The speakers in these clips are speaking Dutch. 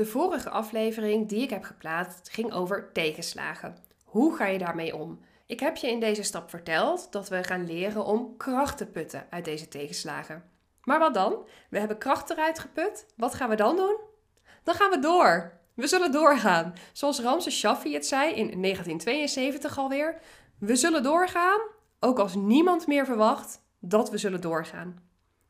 De vorige aflevering die ik heb geplaatst ging over tegenslagen. Hoe ga je daarmee om? Ik heb je in deze stap verteld dat we gaan leren om kracht te putten uit deze tegenslagen. Maar wat dan? We hebben kracht eruit geput. Wat gaan we dan doen? Dan gaan we door. We zullen doorgaan. Zoals Ramses Shaffi het zei in 1972 alweer. We zullen doorgaan, ook als niemand meer verwacht dat we zullen doorgaan.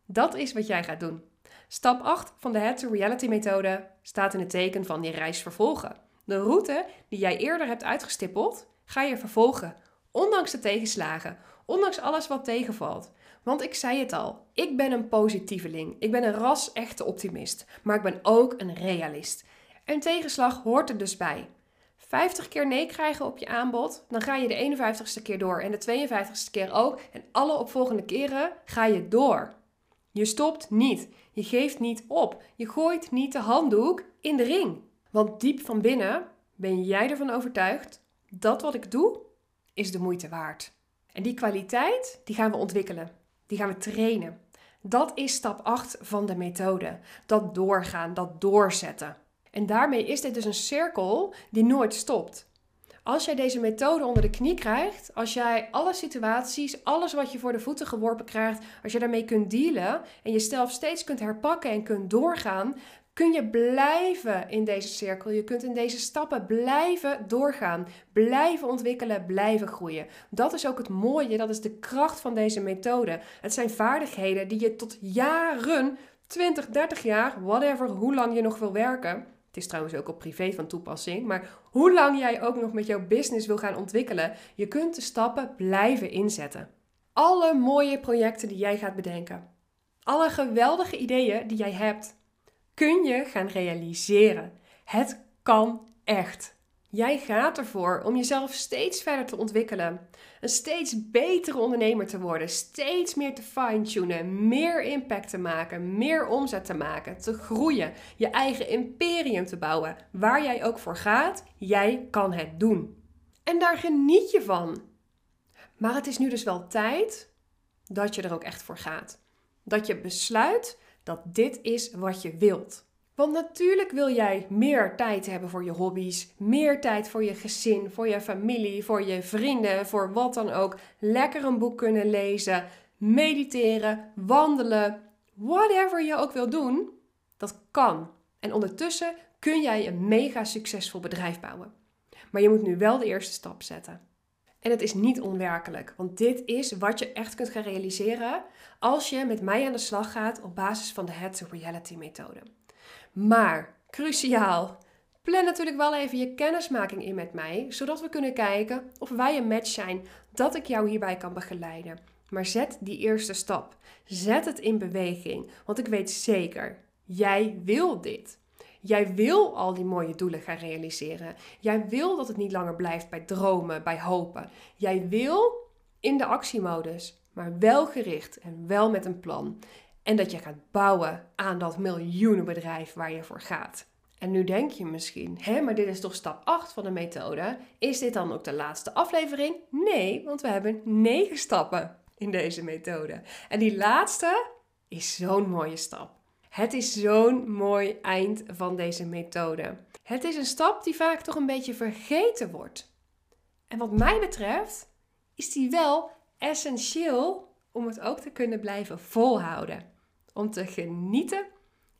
Dat is wat jij gaat doen. Stap 8 van de Head to Reality methode staat in het teken van die reis vervolgen. De route die jij eerder hebt uitgestippeld, ga je vervolgen, ondanks de tegenslagen, ondanks alles wat tegenvalt. Want ik zei het al, ik ben een positieveling. Ik ben een ras-echte optimist. Maar ik ben ook een realist. Een tegenslag hoort er dus bij. 50 keer nee krijgen op je aanbod, dan ga je de 51ste keer door en de 52ste keer ook. En alle opvolgende keren ga je door. Je stopt niet. Je geeft niet op. Je gooit niet de handdoek in de ring. Want diep van binnen ben jij ervan overtuigd dat wat ik doe, is de moeite waard. En die kwaliteit, die gaan we ontwikkelen. Die gaan we trainen. Dat is stap 8 van de methode. Dat doorgaan, dat doorzetten. En daarmee is dit dus een cirkel die nooit stopt. Als jij deze methode onder de knie krijgt, als jij alle situaties, alles wat je voor de voeten geworpen krijgt, als je daarmee kunt dealen en jezelf steeds kunt herpakken en kunt doorgaan, kun je blijven in deze cirkel. Je kunt in deze stappen blijven doorgaan, blijven ontwikkelen, blijven groeien. Dat is ook het mooie, dat is de kracht van deze methode. Het zijn vaardigheden die je tot jaren, 20, 30 jaar, whatever, hoe lang je nog wil werken. Het is trouwens ook op privé van toepassing, maar hoe lang jij ook nog met jouw business wil gaan ontwikkelen, je kunt de stappen blijven inzetten. Alle mooie projecten die jij gaat bedenken, alle geweldige ideeën die jij hebt, kun je gaan realiseren. Het kan echt. Jij gaat ervoor om jezelf steeds verder te ontwikkelen. Een steeds betere ondernemer te worden. Steeds meer te fine-tunen. Meer impact te maken. Meer omzet te maken. Te groeien. Je eigen imperium te bouwen. Waar jij ook voor gaat, jij kan het doen. En daar geniet je van. Maar het is nu dus wel tijd dat je er ook echt voor gaat. Dat je besluit dat dit is wat je wilt. Want natuurlijk wil jij meer tijd hebben voor je hobby's, meer tijd voor je gezin, voor je familie, voor je vrienden, voor wat dan ook. Lekker een boek kunnen lezen, mediteren, wandelen, whatever je ook wil doen, dat kan. En ondertussen kun jij een mega succesvol bedrijf bouwen. Maar je moet nu wel de eerste stap zetten. En het is niet onwerkelijk, want dit is wat je echt kunt gaan realiseren als je met mij aan de slag gaat op basis van de Head to Reality methode. Maar, cruciaal, plan natuurlijk wel even je kennismaking in met mij, zodat we kunnen kijken of wij een match zijn, dat ik jou hierbij kan begeleiden. Maar zet die eerste stap. Zet het in beweging, want ik weet zeker, jij wil dit. Jij wil al die mooie doelen gaan realiseren. Jij wil dat het niet langer blijft bij dromen, bij hopen. Jij wil in de actiemodus, maar wel gericht en wel met een plan. En dat je gaat bouwen aan dat miljoenenbedrijf waar je voor gaat. En nu denk je misschien, hé, maar dit is toch stap 8 van de methode? Is dit dan ook de laatste aflevering? Nee, want we hebben 9 stappen in deze methode. En die laatste is zo'n mooie stap. Het is zo'n mooi eind van deze methode. Het is een stap die vaak toch een beetje vergeten wordt. En wat mij betreft is die wel essentieel om het ook te kunnen blijven volhouden. Om te genieten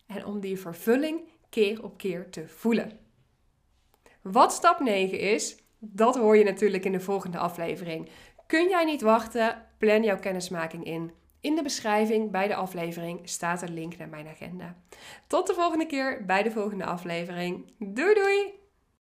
en om die vervulling keer op keer te voelen. Wat stap 9 is, dat hoor je natuurlijk in de volgende aflevering. Kun jij niet wachten? Plan jouw kennismaking in. In de beschrijving bij de aflevering staat een link naar mijn agenda. Tot de volgende keer bij de volgende aflevering. Doei doei!